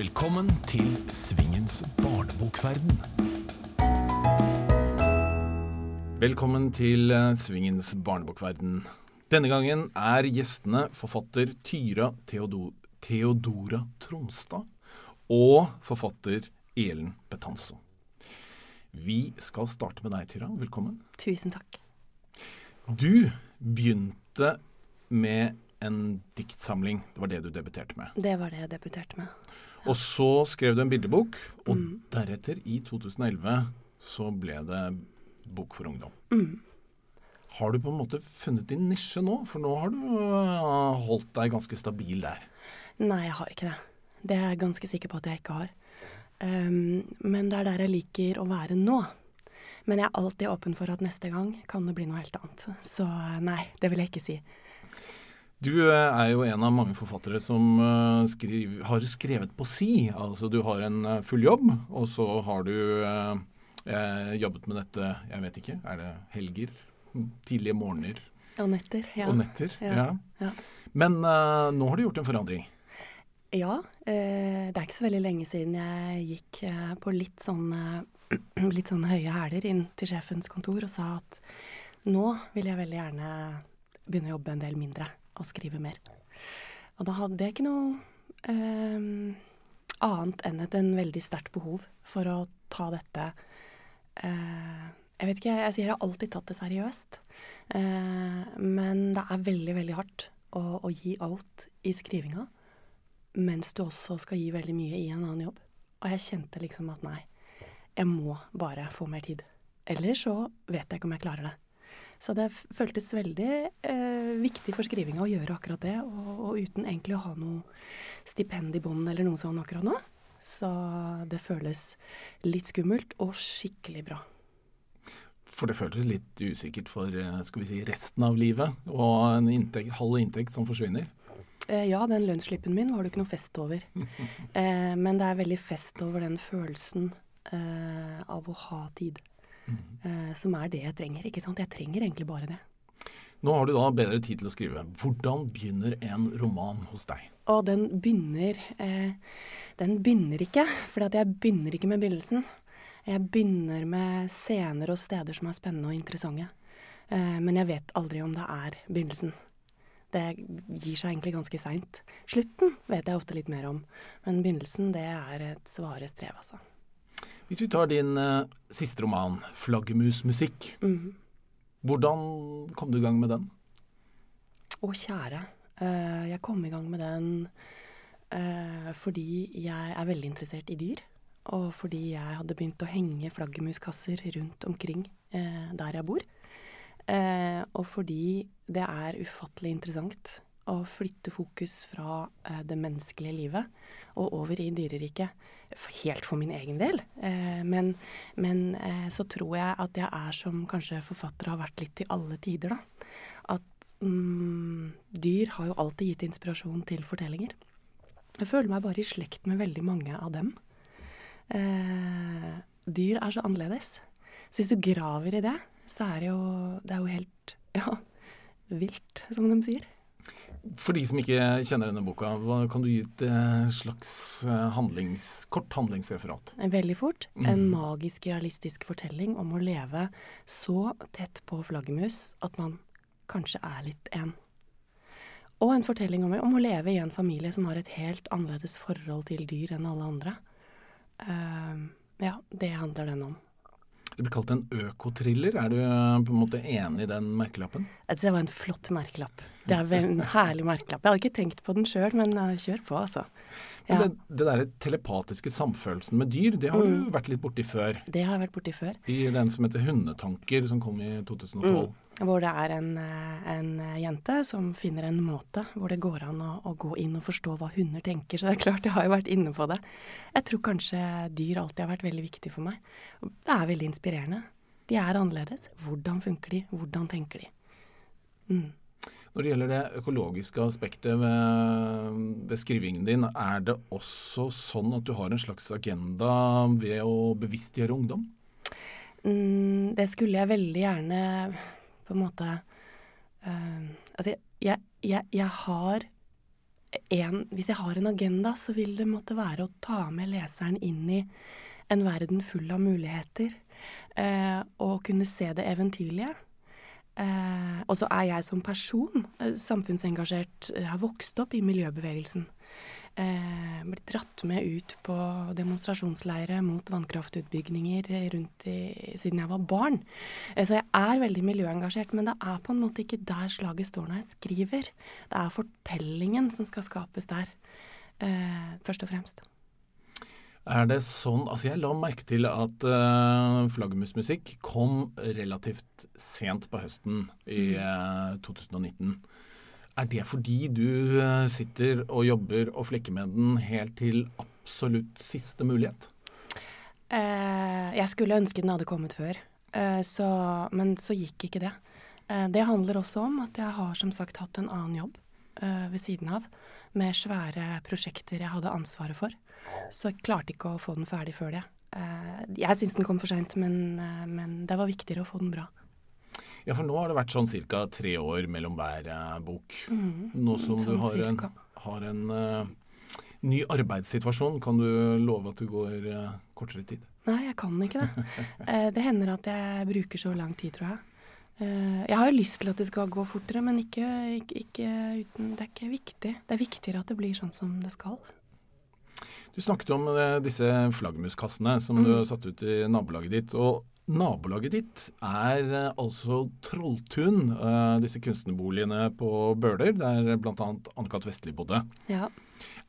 Velkommen til Svingens barnebokverden. Velkommen til eh, Svingens barnebokverden. Denne gangen er gjestene forfatter Tyra Theodor Theodora Tronstad og forfatter Elen Betanzo. Vi skal starte med deg, Tyra. Velkommen. Tusen takk. Du begynte med en diktsamling. Det var det du debuterte med. Det var det jeg debuterte med. Og så skrev du en bildebok, og Mm. deretter, i 2011, så ble det bok for ungdom. Mm. Har du på en måte funnet din nisje nå? For nå har du øh, holdt deg ganske stabil der. Nei, jeg har ikke det. Det er jeg ganske sikker på at jeg ikke har. Um, men det er der jeg liker å være nå. Men jeg er alltid åpen for at neste gang kan det bli noe helt annet. Så nei, det vil jeg ikke si. Du øh, er jo en av mange forfattere som øh, skriv, har skrevet på si. Altså du har en øh, full jobb, og så har du eh, jobbet med dette, jeg vet ikke, er det helger? Tidlige morgener Og netter. Ja. og netter? Ja, Ja. Men eh, nå har du gjort en forandring. Ja, eh, det er ikke så veldig lenge siden jeg gikk eh, på litt sånn, eh, litt sånn høye hæler inn til sjefens kontor og sa at nå vil jeg veldig gjerne begynne å jobbe en del mindre og skrive mer. Og da hadde jeg ikke noe eh, annet enn et en veldig sterkt behov for å ta dette eh, Jeg vet ikke, jeg sier jeg har alltid tatt det seriøst. Eh, men det er veldig, veldig hardt å, å gi alt i skrivinga mens du også skal gi veldig mye i en annen jobb. Og jeg kjente liksom at nei, jeg må bare få mer tid. Ellers så vet jeg ikke om jeg klarer det. Så det føltes veldig eh, viktig for skrivinga å gjøre akkurat det, og, og uten egentlig å ha noe stipend i bånd eller noe sånn akkurat nå. Så det føles litt skummelt og skikkelig bra. For det føltes litt usikkert for eh, skal vi si, resten av livet, og en inntekt, halv inntekt som forsvinner. Eh, ja, den lønnsslippen min var det ikke noe fest over. Eh, men det er veldig fest over den følelsen eh, av å ha tid. Eh, som er det jeg trenger. ikke sant? Jeg trenger egentlig bare det. Nå har du da bedre tid til å skrive. Hvordan begynner en roman hos deg? Og den begynner eh, Den begynner ikke, for jeg begynner ikke med begynnelsen. Jeg begynner med scener og steder som er spennende og interessante. Eh, men jeg vet aldri om det er begynnelsen. Det gir seg egentlig ganske seint. Slutten vet jeg ofte litt mer om, men begynnelsen det er et svare strev, altså. Hvis vi tar din uh, siste roman, 'Flaggermusmusikk', Mhm. hvordan kom du i gang med den? Å, kjære. Uh, jeg kom i gang med den uh, fordi jeg er veldig interessert i dyr. Og fordi jeg hadde begynt å henge flaggermuskasser rundt omkring der jeg bor. Og fordi det er ufattelig interessant å flytte fokus fra eh, det menneskelige livet og over i dyreriket. Helt for min egen del. Eh, men men eh, så tror jeg at jeg er som kanskje forfattere har vært litt i alle tider, da. At mm, dyr har jo alltid gitt inspirasjon til fortellinger. Jeg føler meg bare i slekt med veldig mange av dem. Eh, dyr er så annerledes. Så hvis du graver i det, så er det jo, det er jo helt ja, vilt, som de sier. For de som ikke kjenner denne boka, hva kan du gi et eh, slags eh, handlings, kort handlingsreferat? Veldig fort. En Mhm. magisk, realistisk fortelling om å leve så tett på flaggermus at man kanskje er litt en. Og en fortelling om, om å leve i en familie som har et helt annerledes forhold til dyr enn alle andre. Uh, ja, det handler den om. Det blir kalt en økotriller. Er du eh, på en måte enig i den merkelappen? Altså, Det var en flott merkelapp. Det er vel en herlig merkelapp. Jeg hadde ikke tenkt på den sjøl, men eh, kjør på, altså. Men Ja, det, det der telepatiske samfølelsen med dyr, det har Mm. du vært litt borti før. det har jeg vært borti før. I den som heter Hundetanker, som kom i 2012. Mm. Hvor det er en, eh, en eh, jente som finner en måte hvor det går an å, å gå inn og forstå hva hunder tenker. Så det er klart, jeg har jo vært inne på det. Jeg tror kanskje dyr alltid har vært veldig viktig for meg. Det er veldig inspirerende. De er annerledes. Hvordan funker de? Hvordan tenker de? Mm. Når det gjelder det økologiske aspektet ved, ved skrivingen din, er det også sånn at du har en slags agenda ved å bevisstgjøre ungdom? Mm, det skulle jeg veldig gjerne på en måte uh, Altså, jeg, jeg, jeg har en, hvis jeg har en agenda, så vil det måtte være å ta med leseren inn i en verden full av muligheter. Eh, og kunne se det eventyrlige. Eh, og så er jeg som person eh, samfunnsengasjert. Jeg har vokst opp i miljøbevegelsen. Eh, blitt dratt med ut på demonstrasjonsleire mot vannkraftutbygginger rundt i, siden jeg var barn. Eh, så jeg er veldig miljøengasjert, men det er på en måte ikke der slaget står når jeg skriver. Det er fortellingen som skal skapes der, eh, først og fremst. Er det sånn Altså, jeg la merke til at uh, flaggermusmusikk kom relativt sent på høsten i uh, 2019. Er det fordi du uh, sitter og jobber og flekker med den helt til absolutt siste mulighet? jeg skulle ønske den hadde kommet før, så, men så gikk ikke det. det handler også om at jeg har som sagt hatt en annen jobb ved siden av, med svære prosjekter jeg hadde ansvaret for. Så jeg klarte ikke å få den ferdig før det. Eh, jeg syns den kom for seint, men, eh, men, det var viktigere å få den bra. Ja, for nå har det vært sånn ca. tre år mellom hver uh, bok. Mm, nå som sånn du har en, har en uh, ny arbeidssituasjon, kan du love at du går uh, kortere tid? Nei, jeg kan ikke det. det hender at jeg bruker så lang tid, tror jeg. jeg har jo lyst til at det skal gå fortere, men ikke, ikke, ikke uten Det er ikke viktig. Det er viktigere at det blir sånn som det skal. Du snakket om eh, disse flaggermuskassene som mm. du har satt ut i nabolaget ditt. og Nabolaget ditt er eh, altså Trolltun, uh, disse kunstnerboligene på Bøler, der bl.a. Anne-Kat. Vestli bodde. Ja.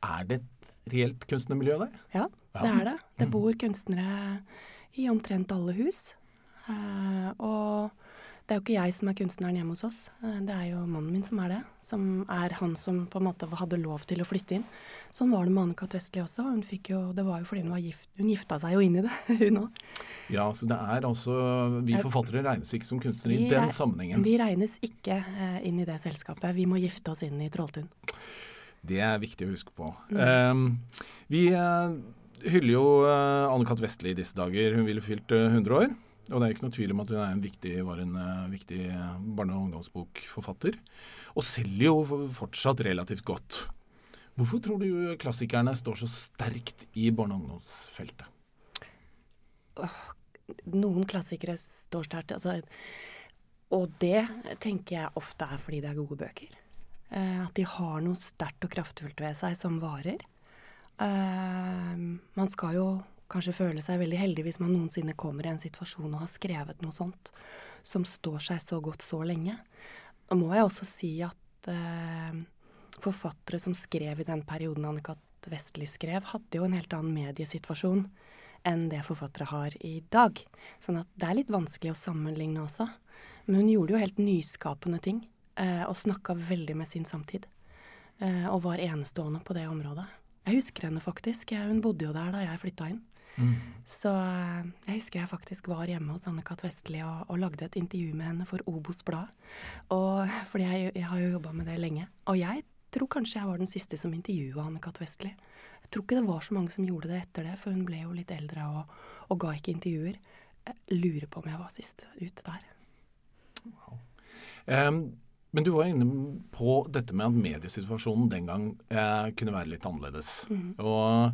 Er det et reelt kunstnermiljø der? Ja, det er det. Det mm. bor kunstnere i omtrent alle hus. Uh, og det er jo ikke jeg som er kunstneren hjemme hos oss, det er jo mannen min som er det. Som er han som på en måte hadde lov til å flytte inn. Sånn var det med Anne-Kat. Vestli også. Hun fikk jo, det var jo fordi hun var gift. Hun gifta seg jo inn i det, hun òg. Ja, så det er altså Vi forfattere regnes ikke som kunstnere i den sammenhengen. Vi regnes ikke eh, inn i det selskapet. Vi må gifte oss inn i Trolltun. Det er viktig å huske på. Mm. Um, vi uh, hyller jo Anne-Kat. Vestli i disse dager. Hun ville fylt uh, 100 år. Og det er ikke noe tvil om at hun en viktig, var en uh, viktig barne- og ungdomsbokforfatter. Og selger jo fortsatt relativt godt. Hvorfor tror du klassikerne står så sterkt i barne- og ungdomsfeltet? Noen klassikere står sterkt. Altså, og det tenker jeg ofte er fordi det er gode bøker. Uh, at de har noe sterkt og kraftfullt ved seg som varer. Man skal jo kanskje føle seg veldig heldig hvis man noensinne kommer i en situasjon og har skrevet noe sånt som står seg så godt så lenge. Da må jeg også si at eh, forfattere som skrev i den perioden Anne-Kat. Vestli skrev, hadde jo en helt annen mediesituasjon enn det forfattere har i dag. Sånn at det er litt vanskelig å sammenligne også. Men hun gjorde jo helt nyskapende ting, eh, og snakka veldig med sin samtid. Eh, og var enestående på det området. Jeg husker henne faktisk. Hun bodde jo der da jeg flytta inn. Mm. Så eh, jeg husker jeg faktisk var hjemme hos Anne-Kat. Vestli og, og, lagde et intervju med henne for Obos Blad. Og, fordi jeg, jeg har jo jobba med det lenge. Og jeg tror kanskje jeg var den siste som intervjua Anne-Kat. Vestli. Jeg tror ikke det var så mange som gjorde det etter det, for hun ble jo litt eldre og, og ga ikke intervjuer. Jeg lurer på om jeg var sist ute der. Wow. Um, men du var inne på dette med at mediesituasjonen den gang eh, kunne være litt annerledes. Mm. Og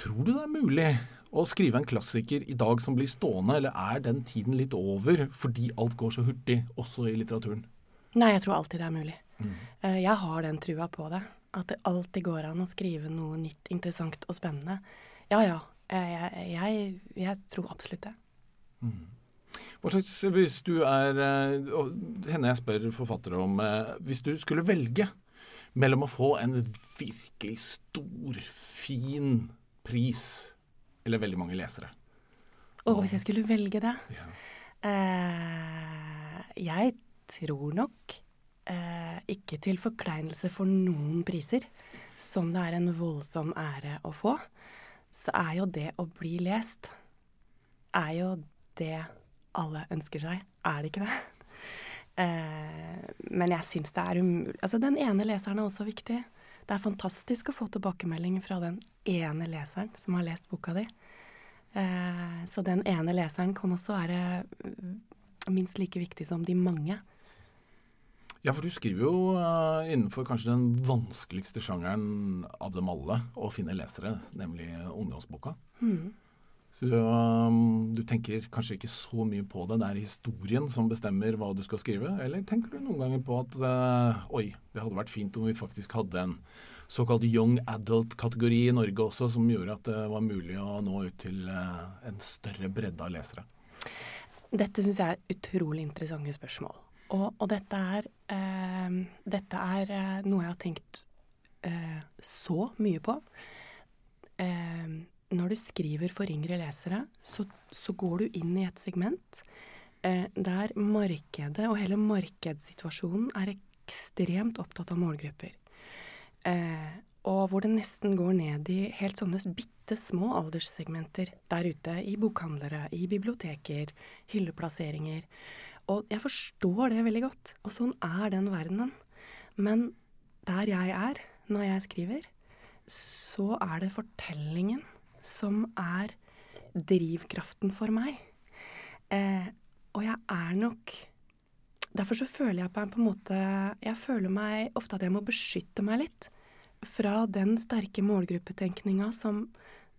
tror du det er mulig å skrive en klassiker i dag som blir stående, eller er den tiden litt over fordi alt går så hurtig, også i litteraturen? Nei, jeg tror alltid det er mulig. Mm. Jeg har den trua på det. At det alltid går an å skrive noe nytt, interessant og spennende. Ja ja, jeg, jeg, jeg tror absolutt det. Mm. Hva slags, hvis du er eh, Henne jeg spør forfattere om eh, Hvis du skulle velge mellom å få en virkelig stor, fin pris eller veldig mange lesere Å, hvis jeg skulle velge det? Ja. Eh, jeg tror nok eh, ikke til forkleinelse for noen priser, som det er en voldsom ære å få, så er jo det å bli lest er jo det alle ønsker seg. Er det ikke det? Eh, men jeg syns det er umulig Altså, den ene leseren er også viktig. Det er fantastisk å få tilbakemelding fra den ene leseren som har lest boka di. Eh, så den ene leseren kan også være minst like viktig som de mange Ja, for du skriver jo uh, innenfor kanskje den vanskeligste sjangeren av dem alle å finne lesere, nemlig ungdomsboka. Mm. Så um, du tenker kanskje ikke så mye på det. Det er historien som bestemmer hva du skal skrive. Eller tenker du noen ganger på at uh, oi, det hadde vært fint om vi faktisk hadde en såkalt young adult-kategori i Norge også, som gjorde at det var mulig å nå ut til uh, en større bredde av lesere? Dette syns jeg er utrolig interessante spørsmål. Og, og dette er, uh, dette er noe jeg har tenkt så mye på. Uh, når du skriver for yngre lesere, så, så går du inn i et segment eh, der markedet og hele markedssituasjonen er ekstremt opptatt av målgrupper. Eh, og hvor det nesten går ned i helt sånne bitte små alderssegmenter der ute. I bokhandlere, i biblioteker, hylleplasseringer. Og jeg forstår det veldig godt. Og sånn er den verdenen. Men der jeg er når jeg skriver, så er det fortellingen som er drivkraften for meg. Eh, og jeg er nok Derfor så føler jeg på en, måte Jeg føler meg ofte at jeg må beskytte meg litt fra den sterke målgruppetenkninga som,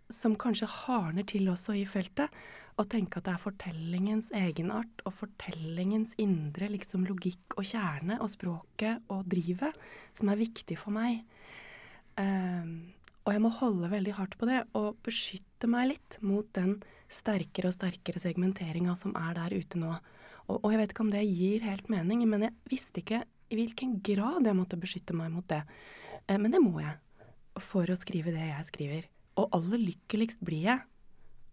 som kanskje hardner til også i feltet. Og tenke at det er fortellingens egenart og fortellingens indre liksom logikk og kjerne og språket og drivet som er viktig for meg. Um, og jeg må holde veldig hardt på det og beskytte meg litt mot den sterkere og sterkere segmenteringa som er der ute nå. Og, og, jeg vet ikke om det gir helt mening, men jeg visste ikke i hvilken grad jeg måtte beskytte meg mot det. Eh, men det må jeg for å skrive det jeg skriver. Og aller lykkeligst blir jeg.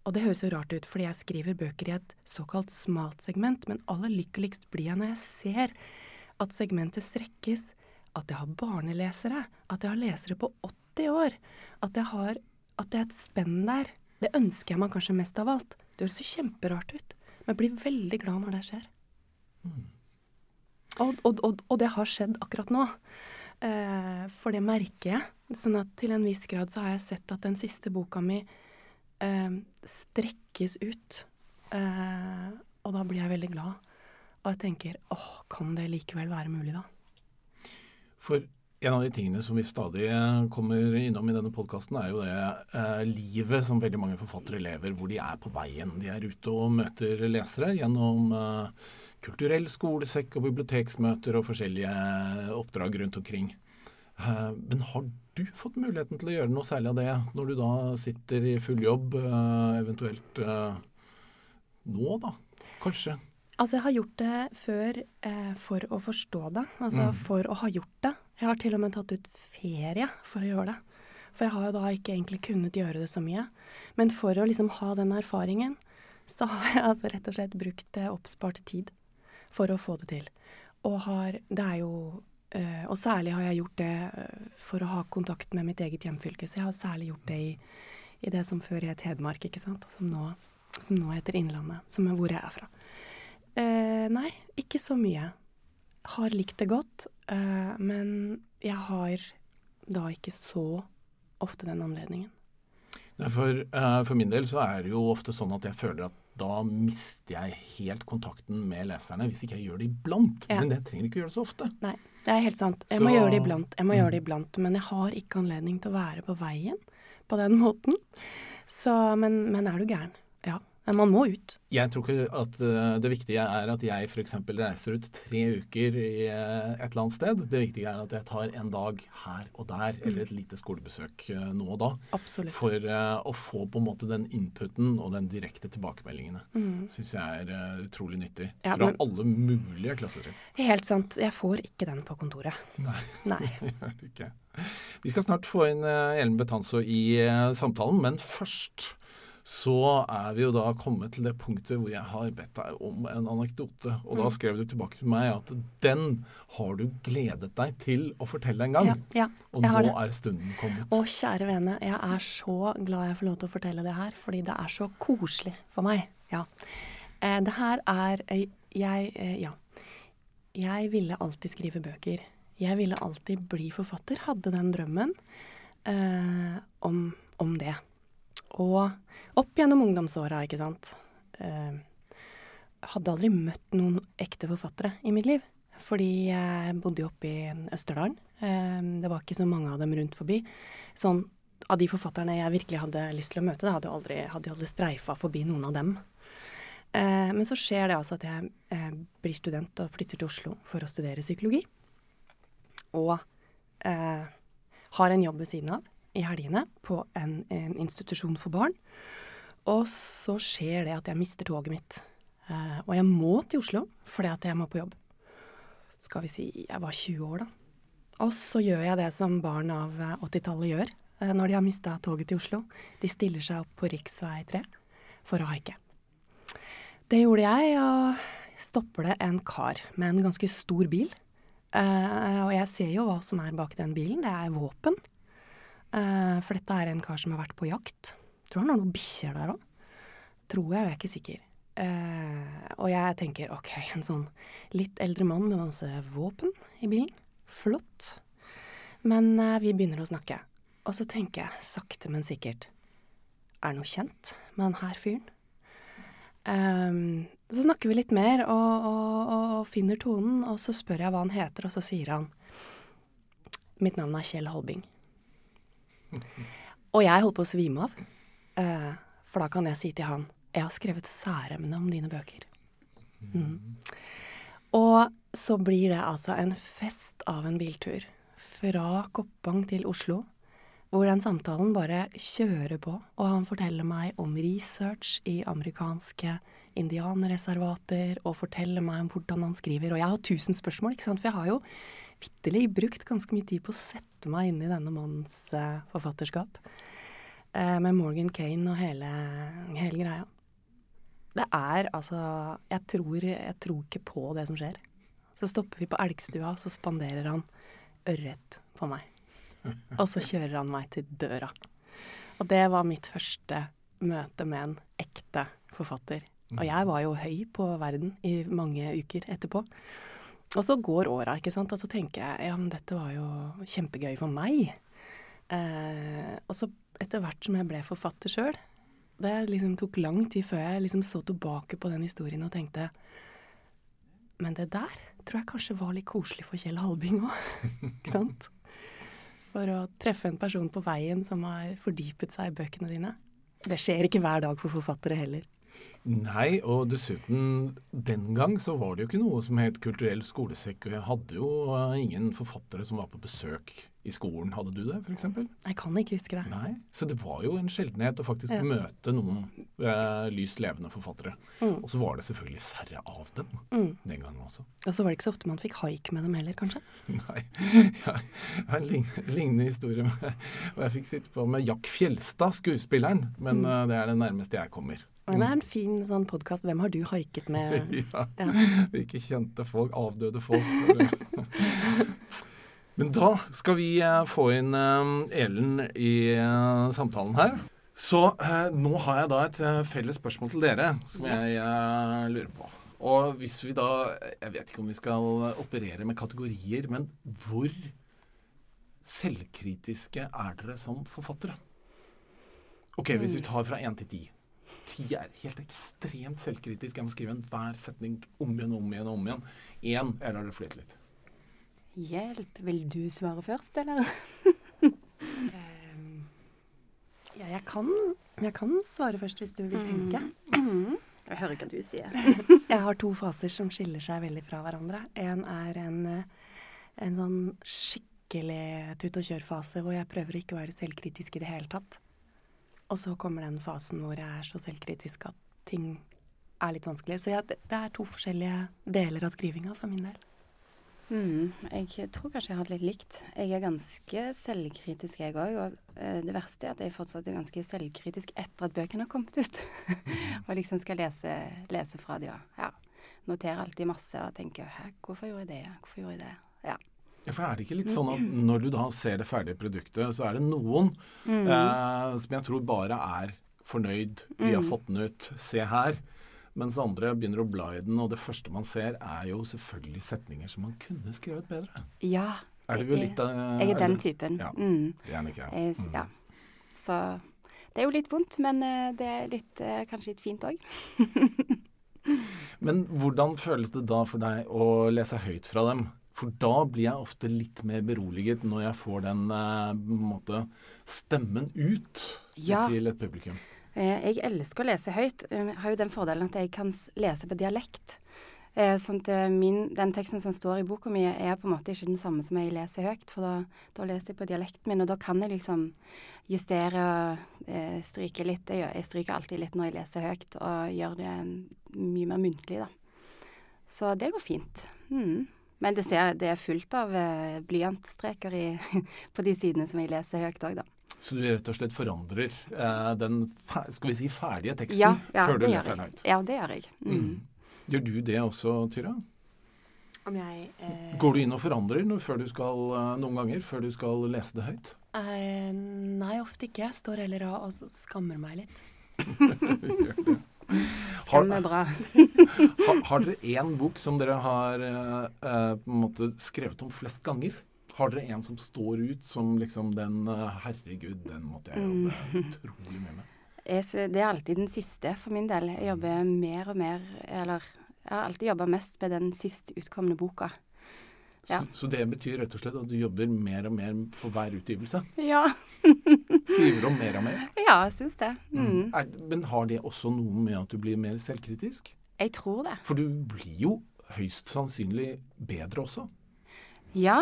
Og det høres jo rart ut, fordi jeg skriver bøker i et såkalt smalt segment, men aller lykkeligst blir jeg når jeg ser at segmentet strekkes, at jeg har barnelesere, at jeg har lesere på 80 30 år. At jeg har At det er et spenn der. Det ønsker jeg meg kanskje mest av alt. Det høres jo kjemperart ut, men jeg blir veldig glad når det skjer. Mm. Og, og, og, og, det har skjedd akkurat nå. Eh, for det merker jeg. Sånn at til en viss grad så har jeg sett at den siste boka mi eh, strekkes ut. Eh, og da blir jeg veldig glad. Og jeg tenker åh, kan det likevel være mulig, da? For en av de tingene som vi stadig eh, kommer innom i denne podkasten, er jo det eh, livet som veldig mange forfattere lever, hvor de er på veien. De er ute og møter lesere gjennom eh, kulturell skolesekk og biblioteksmøter og forskjellige oppdrag rundt omkring. Eh, men har du fått muligheten til å gjøre noe særlig av det når du da sitter i full jobb, eh, eventuelt eh, nå, da? Kanskje? Altså, jeg har gjort det før for å forstå det. Altså mm. for å ha gjort det. Jeg har til og med tatt ut ferie for å gjøre det. For jeg har jo da ikke egentlig kunnet gjøre det så mye. Men for å liksom ha den erfaringen, så har jeg altså rett og slett brukt oppspart tid for å få det til. Og har Det er jo øh, Og særlig har jeg gjort det øh, for å ha kontakt med mitt eget hjemfylke. Så jeg har særlig gjort det i, i det som før het Hedmark, ikke sant. Og som nå, som nå heter Innlandet. Som er hvor jeg er fra. Eh, nei, ikke så mye har likt det godt, uh, men jeg har da ikke så ofte den anledningen. For, uh, for, min del så er det jo ofte sånn at jeg føler at da mister jeg helt kontakten med leserne hvis ikke jeg gjør det iblant. Ja. Men det trenger ikke gjøre det så ofte. Nei, det er helt sant. Jeg så, må gjøre det iblant. Jeg må mm. gjøre det iblant, Men jeg har ikke anledning til å være på veien på den måten. Så, men, men er du gæren? Ja. Men man må ut. Jeg tror ikke at uh, det viktige er at jeg f.eks. reiser ut tre uker i uh, et eller annet sted. Det viktige er at jeg tar en dag her og der, mm. eller et lite skolebesøk nå og da. Absolutt. For å få på en måte den inputen og den direkte tilbakemeldingene. Mm. Syns jeg er utrolig nyttig. Ja, fra men, alle mulige klassetrinn. Helt sant. Jeg får ikke den på kontoret. Nei. Nei. gjør det ikke. Vi skal snart få inn Ellen Betanzo i samtalen, men først så er vi jo da kommet til det punktet hvor jeg har bedt deg om en anekdote. Og mm. da skrev du tilbake til meg at den har du gledet deg til å fortelle en gang. Ja, ja, og nå det. er stunden kommet. Å, kjære vene. Jeg er så glad jeg får lov til å fortelle det her, fordi det er så koselig for meg. Ja. Eh, det her er eh, Jeg eh, Ja. Jeg ville alltid skrive bøker. Jeg ville alltid bli forfatter. Hadde den drømmen eh, om, om det. Og opp gjennom ungdomsåra, ikke sant. Eh, hadde aldri møtt noen ekte forfattere i mitt liv. fordi jeg bodde jo oppe i Østerdalen. Eh, det var ikke så mange av dem rundt forbi. Sånn, av de forfatterne jeg virkelig hadde lyst til å møte, da hadde jeg aldri, hadde aldri streifa forbi noen av dem. Eh, men så skjer det altså at jeg eh, blir student og flytter til Oslo for å studere psykologi. Og eh, har en jobb ved siden av i helgene på en, en, institusjon for barn. Og så skjer det at jeg mister toget mitt. Eh, og jeg må til Oslo fordi at jeg må på jobb. Skal vi si jeg var 20 år, da. Og så gjør jeg det som barn av 80-tallet gjør eh, når de har mista toget til Oslo. De stiller seg opp på rv. 3 for å haike. Det gjorde jeg, og stopper det en kar med en ganske stor bil. Og jeg ser jo hva som er bak den bilen. Det er våpen. Uh, for dette er en kar som har vært på jakt. Tror han har noen bikkjer der òg. Tror jeg, jeg er ikke sikker. Uh, og jeg tenker ok, en sånn litt eldre mann med masse våpen i bilen. Flott. Men vi begynner å snakke. Og så tenker jeg sakte, men sikkert Er det noe kjent med den her fyren? Um, så snakker vi litt mer og, og, og, finner tonen, og så spør jeg hva han heter, og så sier han Mitt navn er Kjell Halbing. Og jeg holdt på å svime av, uh, for da kan jeg si til han Jeg har skrevet særemne om dine bøker. Mm. Og så blir det altså en fest av en biltur. Fra Koppang til Oslo hvor den samtalen bare kjører på, og han forteller meg om research i amerikanske indianerreservater, og forteller meg om hvordan han skriver. Og jeg har tusen spørsmål, ikke sant, for jeg har jo vitterlig brukt ganske mye tid på å sette meg inn i denne mannens uh, forfatterskap. Uh, med Morgan Kane og hele, hele, greia. Det er altså jeg tror, jeg tror ikke på det som skjer. Så stopper vi på Elgstua, så spanderer han ørret på meg. Og så kjører han meg til døra. Og det var mitt første møte med en ekte forfatter. Og jeg var jo høy på verden i mange uker etterpå. Og så går åra, ikke sant. Og så tenker jeg ja, men dette var jo kjempegøy for meg. Eh, og så etter hvert som jeg ble forfatter sjøl, det liksom tok lang tid før jeg liksom så tilbake på den historien og tenkte Men det der tror jeg kanskje var litt koselig for Kjell Halbing òg. ikke sant? for å treffe en person på veien som har fordypet seg i bøkene dine. Det skjer ikke hver dag for forfattere heller. Nei, og dessuten, den gang så var det jo ikke noe som het kulturell skolesekk. Og jeg hadde jo uh, ingen forfattere som var på besøk i skolen. Hadde du det, f.eks.? Jeg kan ikke huske det. Nei, Så det var jo en sjeldenhet å faktisk ja. møte noen eh, lyst levende forfattere. Mm. Og så var det selvfølgelig færre av dem mm. den gangen også. Og så var det ikke så ofte man fikk haik med dem heller, kanskje? Nei. Jeg har en lignende historie med Og jeg fikk sitte på med Jack Fjelstad, skuespilleren. Men mm. uh, det er det nærmeste jeg kommer. Men det er en fin sånn podkast. Hvem har du haiket med? ja. Ikke kjente folk. Avdøde folk. Men da skal vi eh, få inn eh, Elen i eh, samtalen her. Så nå har jeg da et felles spørsmål til dere som jeg lurer på. Og hvis vi da Jeg vet ikke om vi skal operere med kategorier, men hvor selvkritiske er dere som forfattere? Ok, hvis vi tar fra én til ti ti er helt ekstremt selvkritisk. Jeg må skrive enhver setning om igjen og om igjen. om igjen. Én, jeg lar det flyte litt. Hjelp. Vil du svare først, eller? ja, jeg kan, jeg kan, svare først, hvis du vil tenke. Jeg hører ikke hva du sier. jeg har to faser som skiller seg veldig fra hverandre. En er en, en sånn skikkelig tut-og-kjør-fase hvor jeg prøver å ikke være selvkritisk i det hele tatt. Og så kommer den fasen hvor jeg er så selvkritisk at ting er litt vanskelig. Så ja, det, det, er to forskjellige deler av skrivinga for min del. Mm, jeg tror kanskje jeg har det litt likt. Jeg er ganske selvkritisk, jeg òg. Og eh, det verste er at jeg fortsatt er ganske selvkritisk etter at bøkene har kommet ut. og liksom skal lese, lese fra de og ja, noterer alltid masse og tenker Hæ, hvorfor gjorde jeg det? Hvorfor gjorde jeg det? Ja. For er det ikke litt sånn at når du da ser det ferdige produktet, så er det noen mm. eh, som jeg tror bare er fornøyd, vi har mm. fått den ut, se her. Mens andre begynner å bla i den, og det første man ser, er jo selvfølgelig setninger som man kunne skrevet bedre. Ja. Er det jo litt av Jeg er den typen. Ja. Mm. Gjerne ikke jeg. Mm. Ja. Så det er jo litt vondt, men eh, det er litt, eh, kanskje litt fint òg. Men hvordan føles det da for deg å lese høyt fra dem? For da blir jeg ofte litt mer beroliget når jeg får den eh, måte, stemmen ut Ja. til et publikum. Eh, Jeg elsker å lese høyt. Jeg har jo den fordelen at jeg kan lese på dialekt. Eh, Sånn eh, min, den teksten som står i boka mi, er på en måte ikke den samme som jeg leser høyt. For da, da leser jeg på dialekten min, og da kan jeg liksom justere og eh, stryke litt. Jeg, jeg stryker alltid litt når jeg leser høyt, og gjør det mye mer muntlig, da. Så det går fint. Mm. Men det, ser, det er fullt av eh, blyantstreker i, på de sidene som jeg leser høyt òg, da. Så du rett og slett forandrer eh, den skal vi si, ferdige teksten Ja, ja, før du leser den høyt? Ja, det gjør jeg. Mm. Mm. Gjør du det også, Tyra? Om jeg eh, Går du inn og forandrer før du skal, eh, noen ganger før du skal lese det høyt? eh, Nei, ofte ikke. Jeg står heller og og skammer meg litt. Skam er bra. Har, har dere én bok som dere har eh, eh, på en måte skrevet om flest ganger? Har dere en som står ut som liksom den eh, Herregud, den måtte jeg jobbe Mm. utrolig mye med. Jeg Det er alltid den siste for min del. Jeg jobber mer og mer Eller jeg har alltid jobba mest med den sist utkomne boka. Ja. Så, så det betyr rett og slett at du jobber mer og mer for hver utgivelse? Ja, Skriver om mer og mer? ja jeg syns det. Mm. Er, men har det også noe med at du blir mer selvkritisk? Jeg tror det. For du blir jo høyst sannsynlig bedre også. Ja.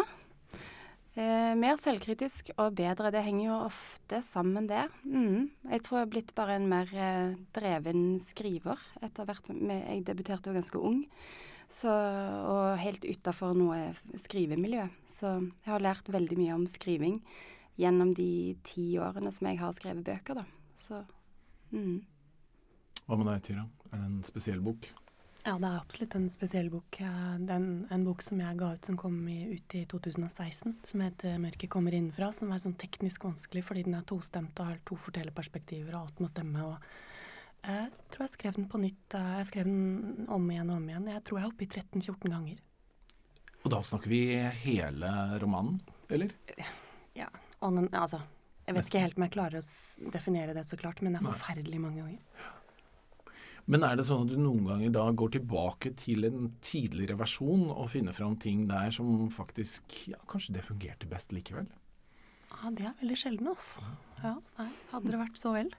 Eh, mer selvkritisk og bedre. Det henger jo ofte sammen, det. Mm. Jeg tror jeg har blitt bare en mer eh, dreven skriver etter hvert. med- Jeg debuterte jo ganske ung, så, og helt utafor noe skrivemiljø. Så jeg har lært veldig mye om skriving gjennom de ti årene som jeg har skrevet bøker, da. Så mm. Hva med deg, Tyra? Er det en spesiell bok? Ja, det er absolutt en spesiell bok. Det er en bok som jeg ga ut som kom i, ut i 2016, som heter 'Mørket kommer innenfra', som er sånn teknisk vanskelig fordi den er tostemt og har to fortellerperspektiver, og alt må stemme. og jeg tror jeg skrev den på nytt. eh, Jeg skrev den om igjen og om igjen. Jeg tror jeg er oppe i 13-14 ganger. Og da snakker vi hele romanen, eller? Ja. Og den, altså, jeg vet ikke helt om jeg klarer å definere det så klart, men det er forferdelig mange ganger. Men er det sånn at du noen ganger da går tilbake til en tidligere versjon og finner fram ting der som faktisk Ja, kanskje det fungerte best likevel? Ja, det er veldig sjelden, altså. Ja, nei, hadde det vært så vel.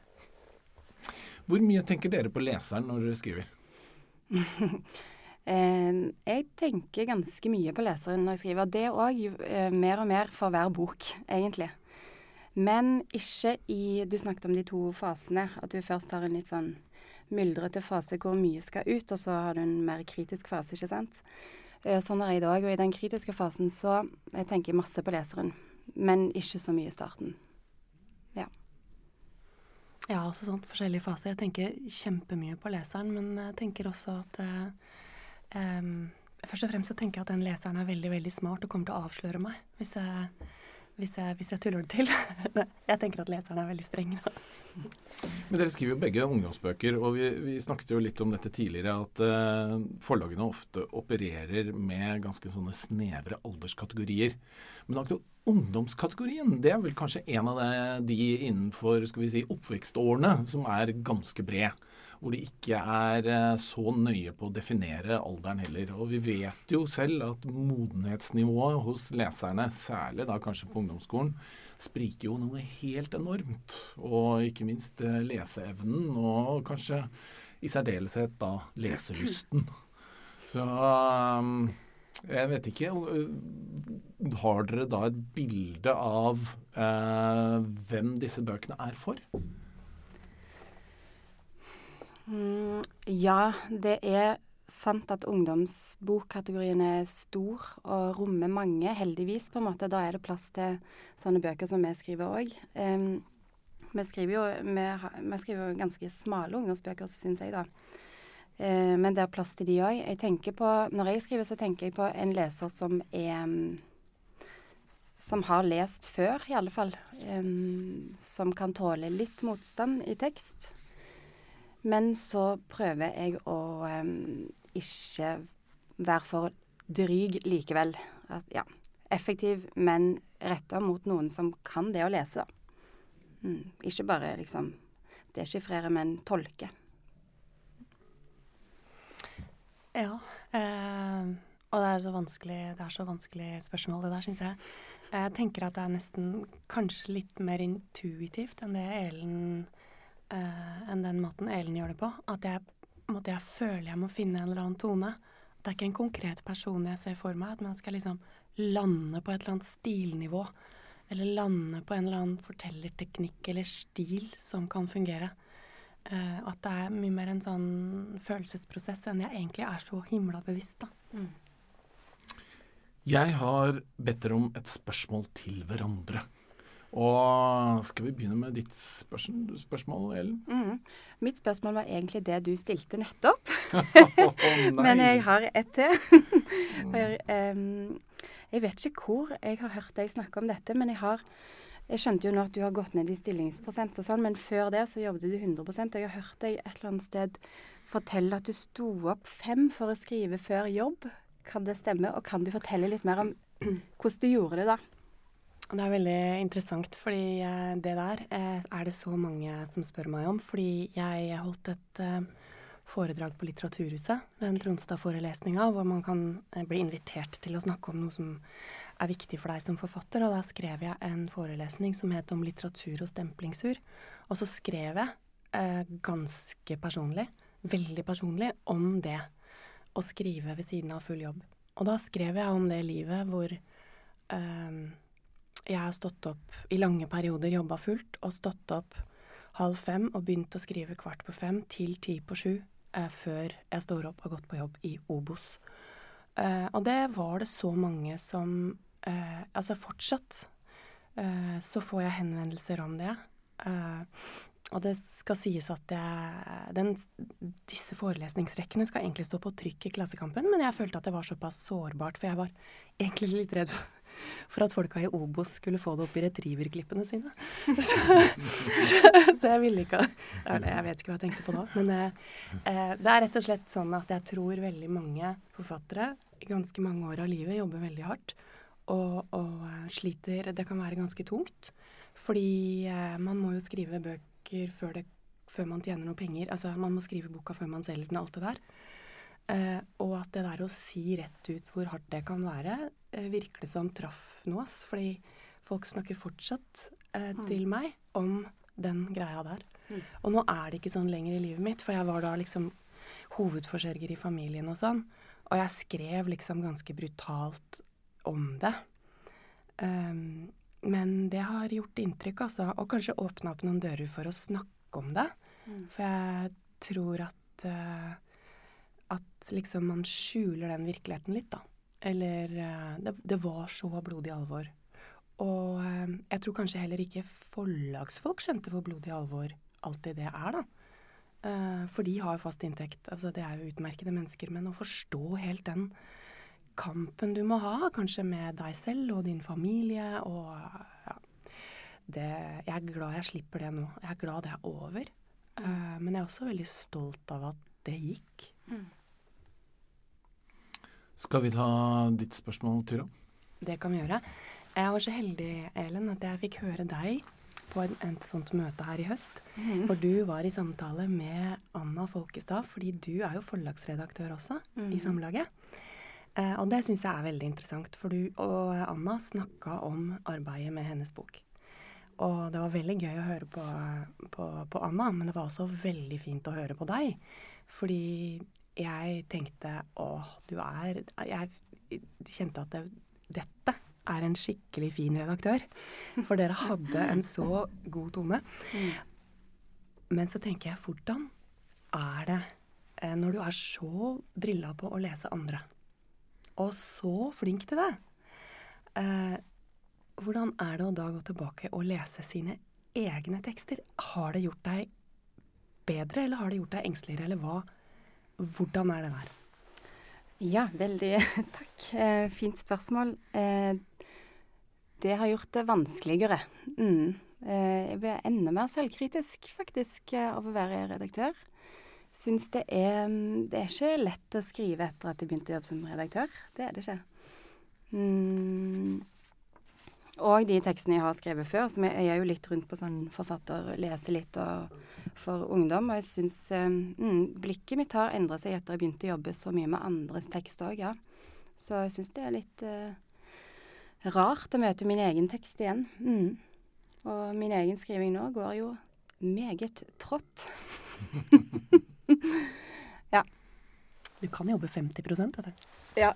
Hvor mye tenker dere på leseren når dere skriver? Eh, jeg tenker ganske mye på leseren når jeg skriver, og det òg eh, mer og mer for hver bok, egentlig. Men ikke i Du snakket om de to fasene. At du først har en litt sånn myldrete fase hvor mye skal ut, og så har du en mer kritisk fase, ikke sant. Eh, sånn er jeg i dag, og i den kritiske fasen så jeg tenker jeg masse på leseren. Men ikke så mye i starten. Ja, også sånn forskjellige faser. Jeg tenker kjempemye på leseren, men jeg tenker også at eh, em, Først og fremst så tenker jeg at den leseren er veldig veldig smart og kommer til å avsløre meg hvis jeg, hvis jeg, hvis jeg tuller det til. jeg tenker at leseren er veldig streng. Men dere skriver jo begge ungdomsbøker, og vi, vi snakket jo litt om dette tidligere, at uh, forlagene ofte opererer med ganske sånne snevre alderskategorier. Men akkurat ungdomskategorien, det er vel kanskje en av de, innenfor skal vi si, oppvekstårene som er ganske bred. Hvor de ikke er eh, så nøye på å definere alderen heller. Og vi vet jo selv at modenhetsnivået hos leserne, særlig da kanskje på ungdomsskolen, spriker jo noe helt enormt. Og ikke minst eh, leseevnen, og kanskje i særdeleshet da leselysten. Så um, jeg vet ikke øh, Har dere da et bilde av eh, hvem disse bøkene er for? Mm, ja, det er sant at ungdomsbokkategorien er stor og rommer mange, heldigvis, på en måte. Da er det plass til sånne bøker som vi skriver òg. vi, skriver jo, vi, vi skriver jo ganske smale ungdomsbøker, syns jeg, da. Eh, men det er plass til de òg. Når jeg skriver, så tenker jeg på en leser som er mm, Som har lest før, i alle fall. Som kan tåle litt motstand i tekst. Men så prøver jeg å ikke være for dryg likevel. At, ja, effektiv, men retta mot noen som kan det å lese. Mm, ikke bare liksom deschiffrere, men tolke. Ja. Eh, og det er så vanskelig det er så vanskelig spørsmål, det der, syns jeg. Jeg tenker at det er nesten kanskje litt mer intuitivt enn Elen eh, enn den måten Elen gjør det på. At jeg, måtte jeg føler jeg må finne en eller annen tone. Det er ikke en konkret person jeg ser for meg, men man skal liksom lande på et eller annet stilnivå. Eller lande på en eller annen fortellerteknikk eller stil som kan fungere. Uh, at det er mye mer en sånn følelsesprosess enn jeg egentlig er så himla bevisst, da. Mm. Jeg har bedt dere om et spørsmål til hverandre. Og skal vi begynne med ditt spørsmål, spørsmål Ellen? Mm. Mitt spørsmål var egentlig det du stilte nettopp. oh, Men jeg har et til. For, um, jeg vet ikke hvor jeg har hørt deg snakke om dette, men jeg har jeg skjønte jo nå at du har gått ned i stillingsprosent og sånn, men før det så jobbet du 100 og jeg har hørt deg et eller annet sted fortelle at du sto opp fem for å skrive før jobb. Kan det stemme? Og kan du fortelle litt mer om hvordan du gjorde det da? Det er veldig interessant, fordi eh, det der eh, er det så mange som spør meg om. Fordi jeg holdt et eh, foredrag på Litteraturhuset, den Tronstad-forelesninga, hvor man kan bli invitert til å snakke om noe som er viktig for deg som forfatter. Og da skrev jeg en forelesning som het om litteratur og stemplingsur. Og så skrev jeg eh, ganske personlig, veldig personlig, om det å skrive ved siden av full jobb. Og da skrev jeg om det livet hvor eh, jeg har stått opp i lange perioder, jobba fullt, og stått opp halv fem og begynt å skrive kvart på fem til ti på sju eh, før jeg står opp og har gått på jobb i Obos. Uh, og det var det så mange som eh, Altså fortsatt eh, så får jeg henvendelser om det. Eh, og det skal sies at jeg, den, disse forelesningsrekkene skal egentlig stå på trykk i Klassekampen, men jeg følte at det var såpass sårbart, for jeg var egentlig litt redd for for at folka i Obos skulle få det opp i retrieverklippene sine. Så, så, så, jeg ville ikke Jeg vet ikke hva jeg tenkte på da. Men eh, eh, det er rett og slett sånn at jeg tror veldig mange forfattere i ganske mange år av livet jobber veldig hardt og, og uh, sliter Det kan være ganske tungt. Fordi uh, man må jo skrive bøker før, det, før man tjener noe penger. Altså man må skrive boka før man selger den, alt det der. Uh, og at det der å si rett ut hvor hardt det kan være, uh, virker det som traff noe. Fordi folk snakker fortsatt uh, mm. til meg om den greia der. Mm. Og nå er det ikke sånn lenger i livet mitt, for jeg var da liksom hovedforsørger i familien og sånn. Og jeg skrev liksom ganske brutalt om det. Um, men det har gjort inntrykk, altså. Og kanskje åpna opp noen dører for å snakke om det. Mm. For jeg tror at at liksom man skjuler den virkeligheten litt, da. Eller uh, det, det var så blodig alvor. Og uh, jeg tror kanskje heller ikke forlagsfolk skjønte hvor blodig alvor alltid det er, da. Uh, for de har fast inntekt. Altså, det er jo utmerkede mennesker. Men å forstå helt den kampen du må ha, kanskje med deg selv og din familie og ja, det, Jeg er glad jeg slipper det nå. Jeg er glad det er over. Uh, men jeg er også veldig stolt av at det gikk. Mm. Skal vi ta ditt spørsmål, Tyra? Det kan vi gjøre. Jeg var så heldig, Elen, at jeg fikk høre deg på et, et sånt møte her i høst. Mm. For du var i samtale med Anna Folkestad, fordi du er jo forlagsredaktør også mm. i Samlaget. Eh, og det syns jeg er veldig interessant, for du og Anna snakka om arbeidet med hennes bok. Og det var veldig gøy å høre på, på, på Anna, men det var også veldig fint å høre på deg. Fordi jeg tenkte åh, du er Jeg kjente at det, dette er en skikkelig fin redaktør. For dere hadde en så god tone. Men så tenker jeg, hvordan er det eh, når du er så drilla på å lese andre, og så flink til det? Eh, hvordan er det å da gå tilbake og lese sine egne tekster? Har det gjort deg bedre, eller har det gjort deg engsteligere, eller hva? Hvordan er det der? Ja, veldig takk. Eh, fint spørsmål. Eh, det har gjort det vanskeligere. Mm. Eh, jeg blir enda mer selvkritisk, faktisk, av å være redaktør. Syns det er Det er ikke lett å skrive etter at jeg begynte å jobbe som redaktør. Det er det ikke. Mm. Og de tekstene jeg har skrevet før. som jeg, jeg er jo litt rundt på sånn forfatter, leser litt og, for ungdom. Og jeg syns eh, mm, blikket mitt har endra seg etter jeg begynte å jobbe så mye med andres tekst òg, ja. Så jeg syns det er litt uh, rart å møte min egen tekst igjen. Mm. Og min egen skriving nå går jo meget trått. ja. Du kan jobbe 50 vet du. Ja.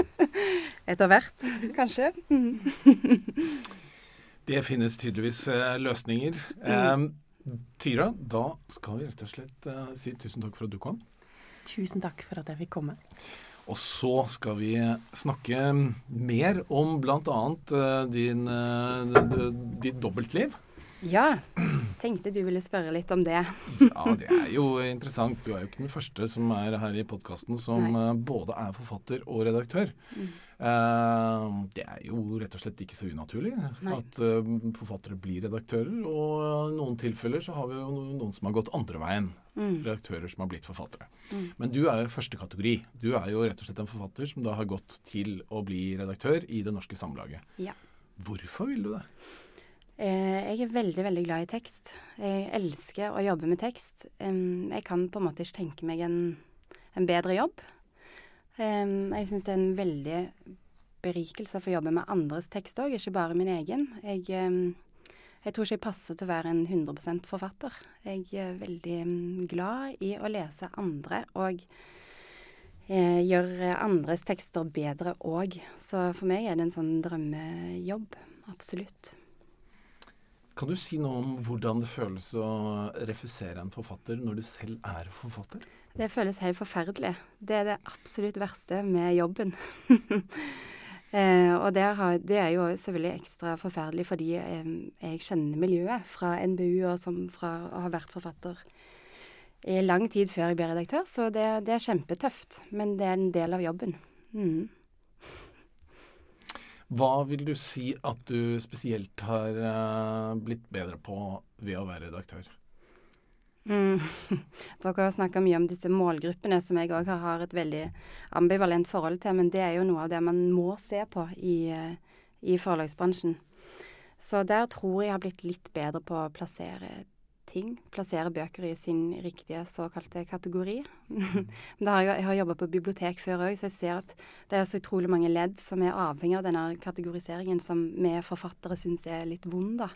Etter hvert, kanskje. Mm. det finnes tydeligvis uh, løsninger. Um, Tyra, da skal vi rett og slett uh, si tusen takk for at du kom. Tusen takk for at jeg fikk komme. Og så skal vi snakke mer om bl.a. Uh, din, uh, ditt dobbeltliv. Ja. Tenkte du ville spørre litt om det. ja, det er jo interessant. Du er jo ikke den første som er her i podkasten som Nei. både er forfatter og redaktør. Mm. Uh, det er jo rett og slett ikke så unaturlig Nei. at uh, forfattere blir redaktører. Og i noen tilfeller så har vi jo noen som har gått andre veien. Mm. Redaktører som har blitt forfattere. Mm. Men du er jo første kategori. Du er jo rett og slett en forfatter som da har gått til å bli redaktør i Det Norske Samlaget. Ja. Hvorfor vil du det? Uh, jeg er veldig, veldig glad i tekst. Jeg elsker å jobbe med tekst. Jeg kan på en måte ikke tenke meg en, en bedre jobb. Jeg syns det er en veldig berikelse for å jobbe med andres tekst òg, ikke bare min egen. Jeg, jeg, tror ikke jeg passer til å være en 100 forfatter. Jeg er veldig glad i å lese andre og eh, gjøre andres tekster bedre òg. Så for meg er det en sånn drømmejobb. Absolutt. Kan du si noe om hvordan det føles å refusere en forfatter når du selv er forfatter? Det føles helt forferdelig. Det er det absolutt verste med jobben. eh, og det, har, det, er jo selvfølgelig ekstra forferdelig fordi eh, jeg kjenner miljøet fra NBU og som fra å ha vært forfatter i lang tid før jeg ble redaktør. Så det, det er kjempetøft. Men det er en del av jobben. Mm. Hva vil du si at du spesielt har uh, blitt bedre på ved å være redaktør? Mm. Dere har snakka mye om disse målgruppene, som jeg òg har et veldig ambivalent forhold til. Men det er jo noe av det man må se på i, i forlagsbransjen. Så der tror jeg har blitt litt bedre på å plassere ting. Plassere bøker i sin riktige såkalte kategori. Men har jeg, jeg har jobba på bibliotek før òg, så jeg ser at det er så utrolig mange ledd som er avhengig av denne kategoriseringen, som vi forfattere syns er litt vond, da.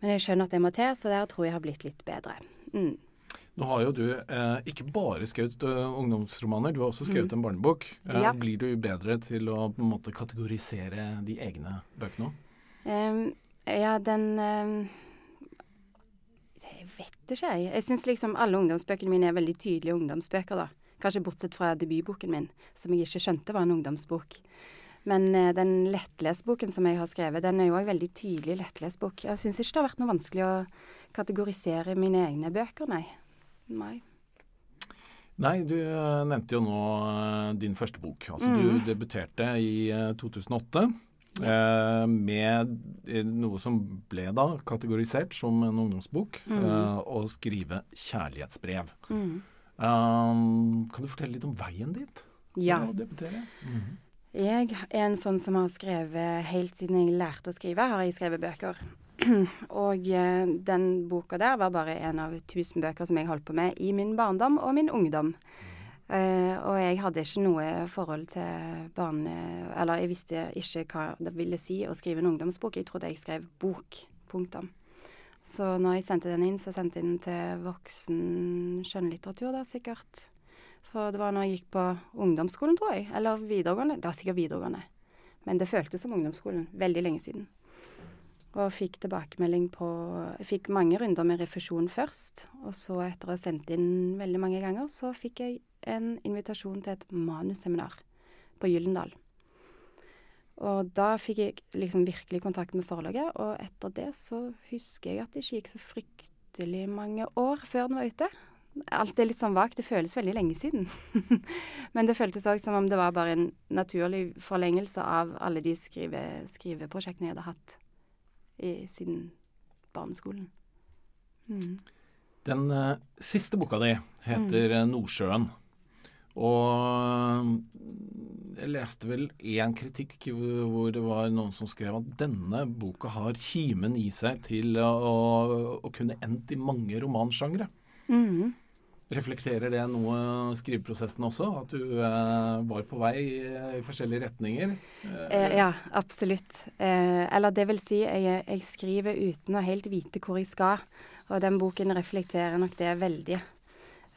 Men jeg skjønner at det må til, så der tror jeg har blitt litt bedre. Mm. Nå har jo du eh, ikke bare skrevet uh, ungdomsromaner, du har også skrevet mm. en barnebok. Eh, ja. Blir du bedre til å på en måte kategorisere de egne bøkene òg? Um, ja, den um, Jeg vet ikke, jeg. Jeg syns liksom alle ungdomsbøkene mine er veldig tydelige ungdomsbøker, da. Kanskje bortsett fra debutboken min, som jeg ikke skjønte var en ungdomsbok. Men eh, den lettlesboken som jeg har skrevet, den er jo òg veldig tydelig lettlesbok. Jeg syns ikke det har vært noe vanskelig å kategorisere mine egne bøker, nei. Nei. Nei, du uh, nevnte jo nå uh, din første bok. Altså mm. du debuterte i 2008. Uh, med noe som ble da kategorisert som en ungdomsbok, mm. å skrive kjærlighetsbrev. Mm. kan du fortelle litt om veien dit? Ja. Mm. Jeg er en sånn som har skrevet helt siden jeg lærte å skrive, har jeg skrevet bøker. og eh, den boka der var bare en av tusen bøker som jeg holdt på med i min barndom og min ungdom. Uh, og jeg hadde ikke noe forhold til barne... Eller jeg visste ikke hva det ville si å skrive en ungdomsbok. Jeg trodde jeg skrev bok. Punktum. Så når jeg sendte den inn, så sendte jeg den til voksen skjønnlitteratur, da sikkert. For det var når jeg gikk på ungdomsskolen, tror jeg. Eller videregående. Det var sikkert videregående. Men det føltes som ungdomsskolen. Veldig lenge siden. Og fikk tilbakemelding på Jeg fikk mange runder med refusjon først. Og så, etter å ha sendt inn veldig mange ganger, så fikk jeg en invitasjon til et manusseminar på Gyllendal. Og da fikk jeg liksom virkelig kontakt med forlaget, og etter det så husker jeg at det ikke gikk så fryktelig mange år før den var ute. Alt er litt sånn vagt. Det føles veldig lenge siden. Men det føltes òg som om det var bare en naturlig forlengelse av alle de skrive, skriveprosjektene jeg hadde hatt i, siden barneskolen. Mm. Den uh, siste boka di heter mm. 'Nordsjøen'. Og jeg leste vel én kritikk hvor det var noen som skrev at denne boka har kimen i seg til å, å kunne endt i mange romansjangre. Mhm. Reflekterer det noe skriveprosessen også? At du eh, var på vei i, i forskjellige retninger? Eh, ja, absolutt. Eh, eller det vil si, jeg, jeg skriver uten å helt vite hvor jeg skal. Og den boken reflekterer nok det veldig.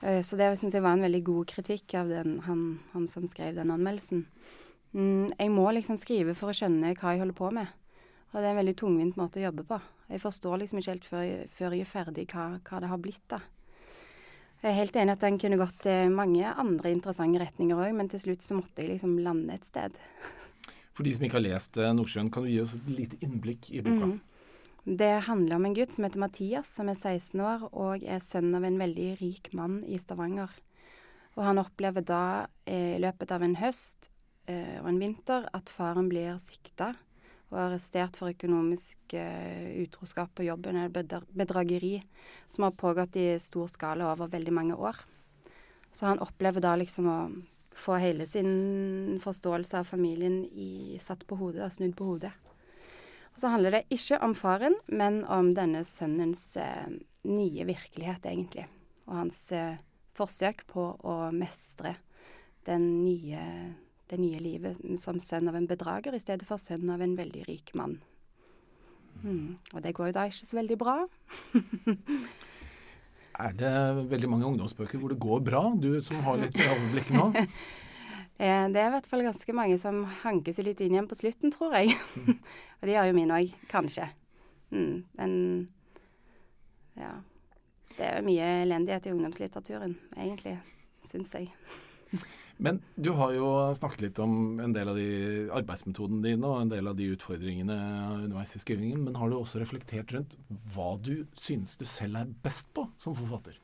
Eh, så det syns jeg var en veldig god kritikk av den, han, han, som skrev den anmeldelsen. Mm, jeg må liksom skrive for å skjønne hva jeg holder på med. Og det er en veldig tungvint måte å jobbe på. Jeg forstår liksom ikke helt før jeg, før jeg er ferdig hva, hva det har blitt, da. Jeg er helt enig at den kunne gått i mange andre interessante retninger òg, men til slutt så måtte jeg liksom lande et sted. For de som ikke har lest eh, Nordsjøen, kan du gi oss et lite innblikk i boka? Mm. Det handler om en gutt som heter Mathias, som er 16 år og er sønn av en veldig rik mann i Stavanger. Og han opplever da eh, i løpet av en høst eh, og en vinter at faren blir sikta og arrestert for økonomisk uh, utroskap på jobben, eller bedrageri, som har pågått i stor skala over veldig mange år. Så han opplever da liksom å få hele sin forståelse av familien i, satt på hodet og snudd på hodet. Og så handler det ikke om faren, men om denne sønnens eh, nye virkelighet, egentlig. Og hans eh, forsøk på å mestre den nye det nye livet som sønn av en bedrager i stedet for sønn av en veldig rik mann. Mm. Og det går jo da ikke så veldig bra. er det veldig mange ungdomsbøker hvor det går bra, du som har litt overblikk nå? Eh, det er i hvert fall ganske mange som hanker seg litt inn igjen på slutten, tror jeg. Og det gjør jo min òg, kanskje. Mm, men ja. Det er mye elendighet i ungdomslitteraturen, egentlig, syns jeg. Men du har jo snakket litt om en del av de arbeidsmetodene dine og en del av de utfordringene underveis i skrivingen. Men har du også reflektert rundt hva du synes du selv er best på som forfatter?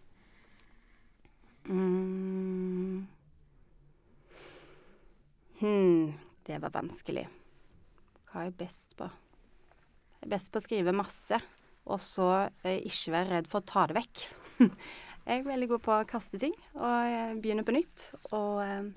Hmm, det var vanskelig. Hva er jeg best på? Jeg er best på å skrive masse, og så eh, ikke være redd for å ta det vekk. Jeg er veldig god på å kaste ting og begynne på nytt. Og eh,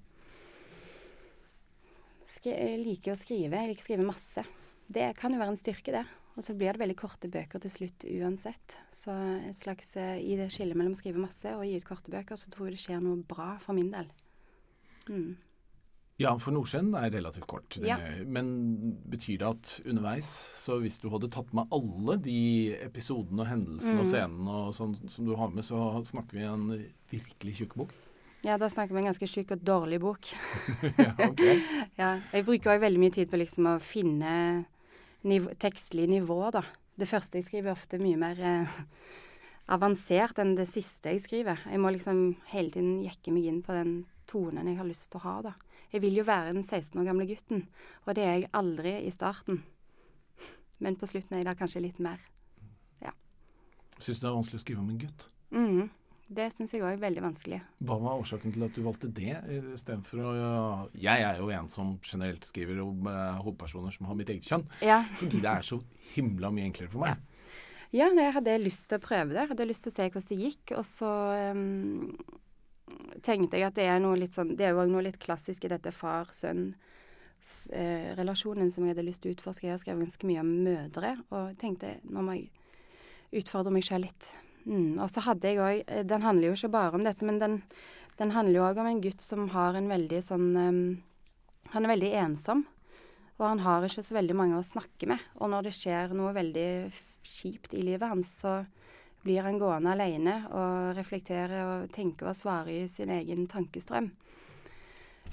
jeg liker å skrive. Jeg liker å skrive masse. Det kan jo være en styrke, det. Og så blir det veldig korte bøker til slutt uansett. Så et slags, eh, i det skillet mellom å skrive masse og gi ut korte bøker, så tror jeg det skjer noe bra for min del. Mm. Ja, for Nordsjøen er relativt kort. Ja. Men betyr det at underveis, så hvis du hadde tatt med alle de episodene og hendelsene mm. og scenene og sånn som du har med, så snakker vi en virkelig tjukk bok? Ja, da snakker vi en ganske tjukk og dårlig bok. ja, ok. ja, jeg bruker òg veldig mye tid på liksom å finne niv tekstlig nivå, da. Det første jeg skriver, er ofte mye mer eh, avansert enn det siste jeg skriver. Jeg må liksom hele tiden jekke meg inn på den tonen jeg har lyst til å ha, da. Jeg vil jo være den 16 år gamle gutten, og det er jeg aldri i starten. Men på slutten er jeg da kanskje litt mer. Ja. Syns du det er vanskelig å skrive om en gutt? Mm, det syns jeg òg er veldig vanskelig. Hva var årsaken til at du valgte det istedenfor å ja, Jeg er jo en som generelt skriver om uh, hovedpersoner som har mitt eget kjønn. Ja. Fordi det er så himla mye enklere for meg. Ja. Ja, jeg hadde lyst til å prøve det. Jeg hadde lyst til å se hvordan det gikk. Og så um, tenkte jeg at det er noe litt sånn Det er jo òg noe litt klassisk i dette far-sønn-relasjonen som jeg hadde lyst til å utforske. Jeg har skrevet ganske mye om mødre, og tenkte nå må jeg utfordre meg sjøl litt. Mm. Og så hadde jeg òg Den handler jo ikke bare om dette, men den, den handler jo òg om en gutt som har en veldig sånn um, Han er veldig ensom. Og han har ikke så veldig mange å snakke med. Og når det skjer noe veldig kjipt i livet hans, så blir han gående alene og reflektere og tenke og svare i sin egen tankestrøm.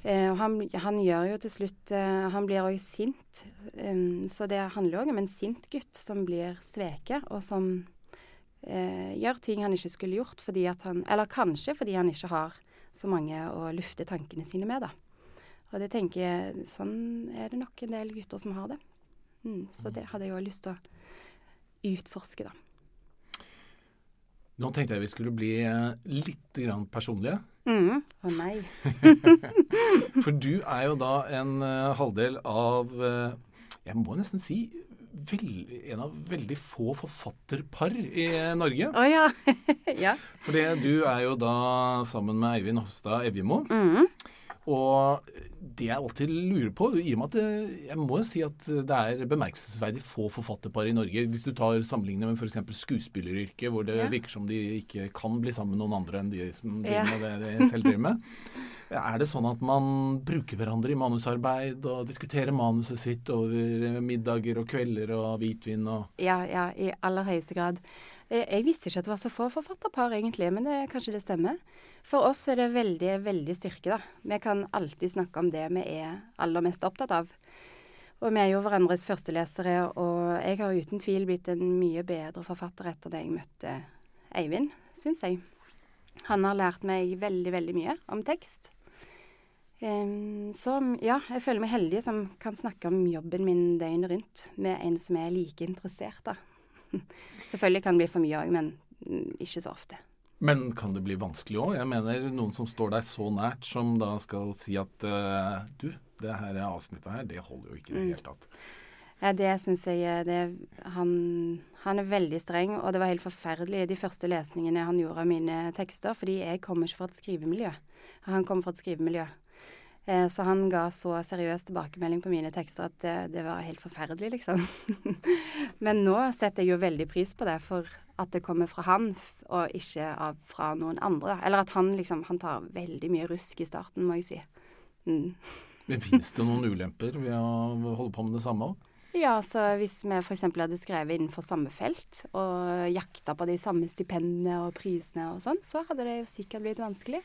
Eh, han, han, gjør jo til slutt eh, Han blir òg sint. Um, så det handler òg om en sint gutt som blir sveket, og som eh, gjør ting han ikke skulle gjort fordi at han Eller kanskje fordi han ikke har så mange å lufte tankene sine med, da. Og det tenker jeg Sånn er det nok en del gutter som har det. Mm, så det hadde jeg òg lyst til å utforske, da. Nå tenkte jeg vi skulle bli eh, litt grann personlige. Mm. Å nei. For du er jo da en uh, halvdel av uh, Jeg må nesten si vel, en av veldig få forfatterpar i Norge. Oh, ja. ja. For du er jo da sammen med Eivind Hofstad Evjemo. Mm. Og det jeg alltid lurer på, i og med at det, jeg må jo si at det er bemerkelsesverdig få forfatterpar i Norge. Hvis du tar sammenlignet med f.eks. skuespilleryrket, hvor det Ja. virker som de ikke kan bli sammen med noen andre enn de som driver Ja. med det de selv driver med. Er det sånn at man bruker hverandre i manusarbeid og diskuterer manuset sitt over middager og kvelder og hvitvin og Ja, ja, i aller høyeste grad. Jeg, jeg visste ikke at det var så få forfatterpar, egentlig, men det, kanskje det stemmer. For oss er det veldig, veldig styrke, da. Vi kan alltid snakke om det vi er aller mest opptatt av. Og vi er jo hverandres førstelesere, og jeg har uten tvil blitt en mye bedre forfatter etter det jeg møtte Eivind, syns jeg. Han har lært meg veldig, veldig mye om tekst. Så ja, jeg føler meg heldig som kan snakke om jobben min døgnet rundt med en som er like interessert, da. Selvfølgelig kan det bli for mye òg, men mm, ikke så ofte. Men kan det bli vanskelig òg? Jeg mener noen som står deg så nært, som da skal si at uh, du, det her avsnittet her, det holder jo ikke i det Mm. hele tatt. Ja, det syns jeg eh, det, han, han er veldig streng, og det var helt forferdelig de første lesningene han gjorde av mine tekster, fordi jeg kommer ikke fra et skrivemiljø. Han kommer fra et skrivemiljø. Eh, så han ga så seriøs tilbakemelding på mine tekster at det, det var helt forferdelig, liksom. Men nå setter jeg jo veldig pris på det, for at det kommer fra han, og ikke av, fra noen andre. Eller at han liksom Han tar veldig mye rusk i starten, må jeg si. Mm. Men Fins det noen ulemper ved å holde på med det samme òg? Ja, så hvis vi f.eks. hadde skrevet innenfor samme felt, og jakta på de samme stipendene og prisene og sånn, så hadde det jo sikkert blitt vanskelig.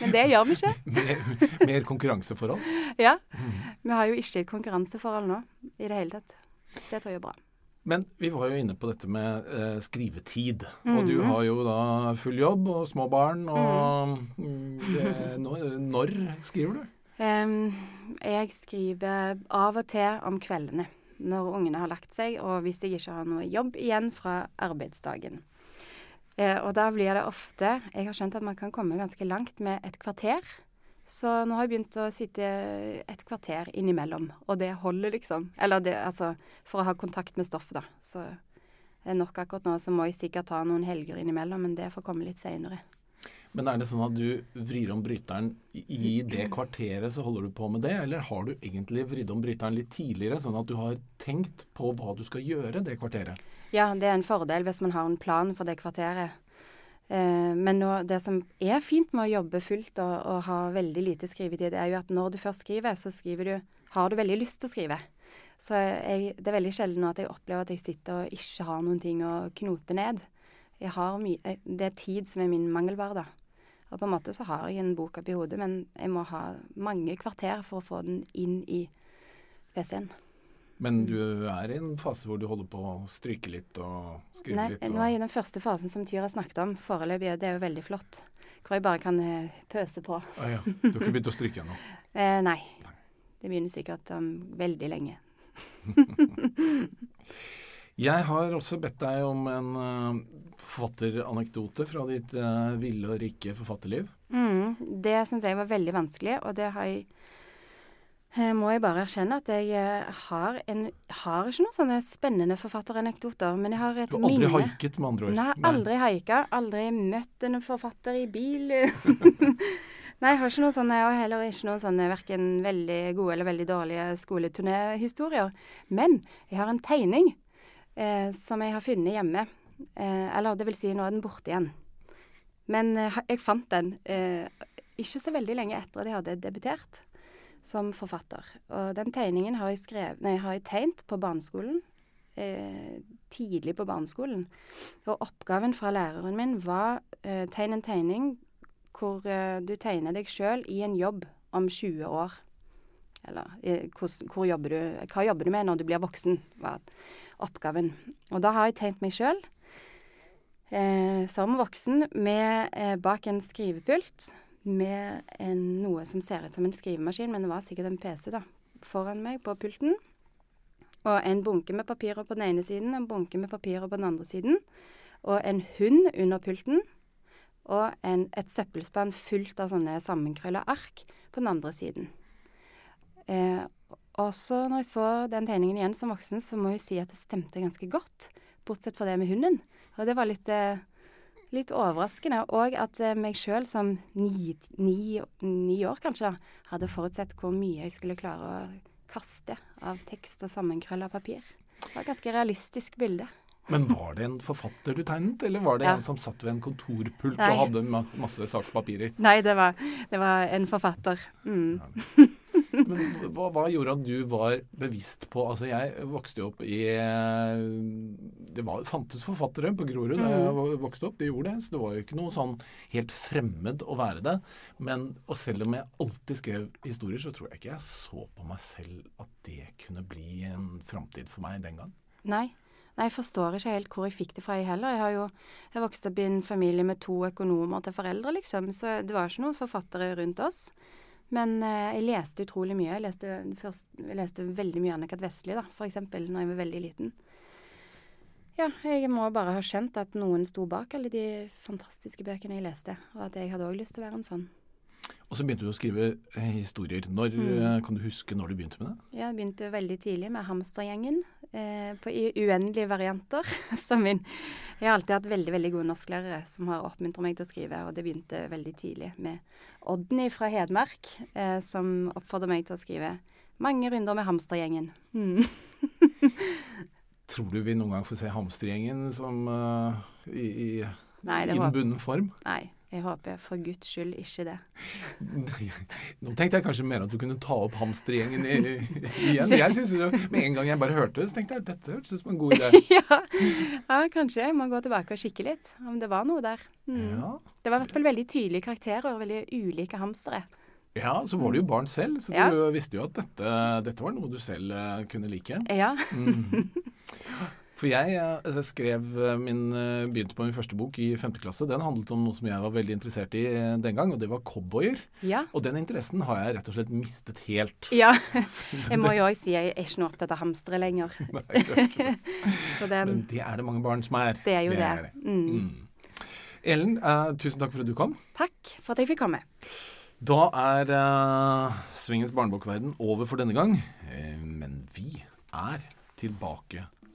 Men det gjør vi ikke. Mer, mer konkurranseforhold? Ja. Vi har jo ikke et konkurranseforhold nå i det hele tatt. Det tror jeg er bra. Men vi var jo inne på dette med eh, skrivetid. Og du Mhm. har jo da full jobb og små barn. Og mm, det, når, når skriver du? Um, jeg skriver av og til om kveldene når ungene har lagt seg, og hvis jeg ikke har noe jobb igjen fra arbeidsdagen. Eh, og da blir det ofte Jeg har skjønt at man kan komme ganske langt med et kvarter. Så nå har jeg begynt å sitte et kvarter innimellom, og det holder, liksom. Eller det, altså, for å ha kontakt med stoffet, da. Så det er nok akkurat nå, så må jeg sikkert ta noen helger innimellom, men det får komme litt seinere. Men er det sånn at du vrir om bryteren i det kvarteret, så holder du på med det? Eller har du egentlig vridd om bryteren litt tidligere, sånn at du har tenkt på hva du skal gjøre det kvarteret? Ja, det er en fordel hvis man har en plan for det kvarteret. Eh, men nå, det som er fint med å jobbe fullt og, og ha veldig lite skrivetid, er jo at når du først skriver, så skriver du har du veldig lyst til å skrive. Så jeg, det er veldig sjelden at jeg opplever at jeg sitter og ikke har noen ting å knote ned. Jeg har my eh, det er tid som er min mangelvare, da. Og på en måte så har jeg en bok oppi hodet, men jeg må ha mange kvarter for å få den inn i PC-en. Men du er i en fase hvor du holder på å stryke litt og skrive Nei, litt? nå er jeg i den første fasen som Tyra snakket om foreløpig, og det er jo veldig flott. Hvor jeg bare kan eh, pøse på. Ah, ja. Du har ikke begynt å stryke ennå? Eh, nei. Det begynner sikkert om veldig lenge. Jeg har også bedt deg om en uh, forfatteranekdote fra ditt uh, ville og rike forfatterliv. Mm, det syns jeg var veldig vanskelig, og det har jeg eh, må jeg bare erkjenne at jeg har, en, har ikke noen sånne spennende forfatteranekdoter, men jeg har et minne. Du har aldri minne. haiket, med andre ord? Nei, aldri haika. Aldri møtt en forfatter i bil. Nei, jeg har ikke noen sånne, og heller ikke noen sånne verken veldig gode eller veldig dårlige skoleturnéhistorier. Men jeg har en tegning eh, som jeg har funnet hjemme. Eh, eller det vil si, nå er den borte igjen. Men eh, jeg fant den eh, ikke så veldig lenge etter at jeg hadde debutert som forfatter. Og den tegningen har jeg, skrevet, nei, har jeg tegnet på barneskolen. Eh, tidlig på barneskolen. Og oppgaven fra læreren min var eh, tegn en tegning hvor du tegner deg sjøl i en jobb om 20 år. Eller eh, hvor, hvor jobber du, hva jobber du med når du blir voksen, var oppgaven. Og da har jeg tegnet meg sjøl eh, som voksen med, eh, bak en skrivepult med en, noe som ser ut som en skrivemaskin, men det var sikkert en PC da, foran meg på pulten. Og en bunke med papirer på den ene siden, en bunke med papirer på den andre siden. Og en hund under pulten. Og en, et søppelspann fullt av sånne sammenkrølla ark på den andre siden. Eh, og så når jeg så den tegningen igjen som voksen, så må jeg si at det stemte ganske godt. Bortsett fra det med hunden. Og det var litt eh, litt overraskende. Og at eh, meg sjøl som ni, ni, ni, år kanskje, da, hadde forutsett hvor mye jeg skulle klare å kaste av tekst og sammenkrølla papir. Det var et ganske realistisk bilde. Men var det en forfatter du tegnet, eller var det ja. en som satt ved en kontorpult Nei. og hadde masse sakspapirer? Nei, det var, det var en forfatter. Mm. Ja. Men hva, hva, gjorde at du var bevisst på Altså, jeg vokste jo opp i Det var, fantes forfattere på Grorud da jeg mm. vokste opp. de gjorde det. Så det var jo ikke noe sånn helt fremmed å være det. Men og selv om jeg alltid skrev historier, så tror jeg ikke jeg så på meg selv at det kunne bli en framtid for meg den gang. Nei. Nei, jeg forstår ikke helt hvor jeg fikk det fra, jeg heller. Jeg har jo jeg vokste opp i en familie med to økonomer til foreldre, liksom, så det var ikke noen forfattere rundt oss. Men eh, jeg leste utrolig mye. Jeg leste, først, jeg leste veldig mye Annikat Vestli, da, f.eks., når jeg var veldig liten. Ja, jeg må bare ha skjønt at noen sto bak alle de fantastiske bøkene jeg leste, og at jeg hadde òg lyst til å være en sånn. Og så begynte du å skrive eh, historier. Når, mm. Eh, kan du huske når du begynte med det? Jeg begynte veldig tidlig med Hamstergjengen. Eh, på, I uendelige varianter. min, jeg har alltid hatt veldig veldig gode norsklærere som har oppmuntret meg til å skrive, og det begynte veldig tidlig med Odny fra Hedmark, eh, som oppfordret meg til å skrive mange runder med Hamstergjengen. Mm. Tror du vi noen gang får se Hamstergjengen som uh, i, i Nei, innbunden form? Nei. Jeg håper for guds skyld ikke det. Nå tenkte jeg kanskje mer at du kunne ta opp hamstergjengen igjen. Jeg synes jo, Med en gang jeg bare hørte det, så tenkte jeg at dette hørtes ut som en god idé. ja. ja. kanskje jeg må gå tilbake og kikke litt, om det var noe der. Mm. Ja. Det var i hvert fall veldig tydelige karakterer og veldig ulike hamstere. Ja, så var du jo barn selv, så du visste jo at dette, dette, var noe du selv uh, kunne like. Ja. mm. For jeg, altså, skrev eh, min, eh, begynte på min første bok i 5. klasse. Den handlet om noe som jeg var veldig interessert i den gang, og det var cowboyer. Ja. Og den interessen har jeg rett og slett mistet helt. Ja. Jeg må jo òg si jeg er ikke noe opptatt av hamstere lenger. Nei, det den, Men det er det mange barn som er. Det er jo det. det. Er mm. Mm. Ellen, uh, tusen takk for at du kom. Takk for at jeg fikk komme. Da er uh, Svingens barnebokverden over for denne gang. Uh, men vi er tilbake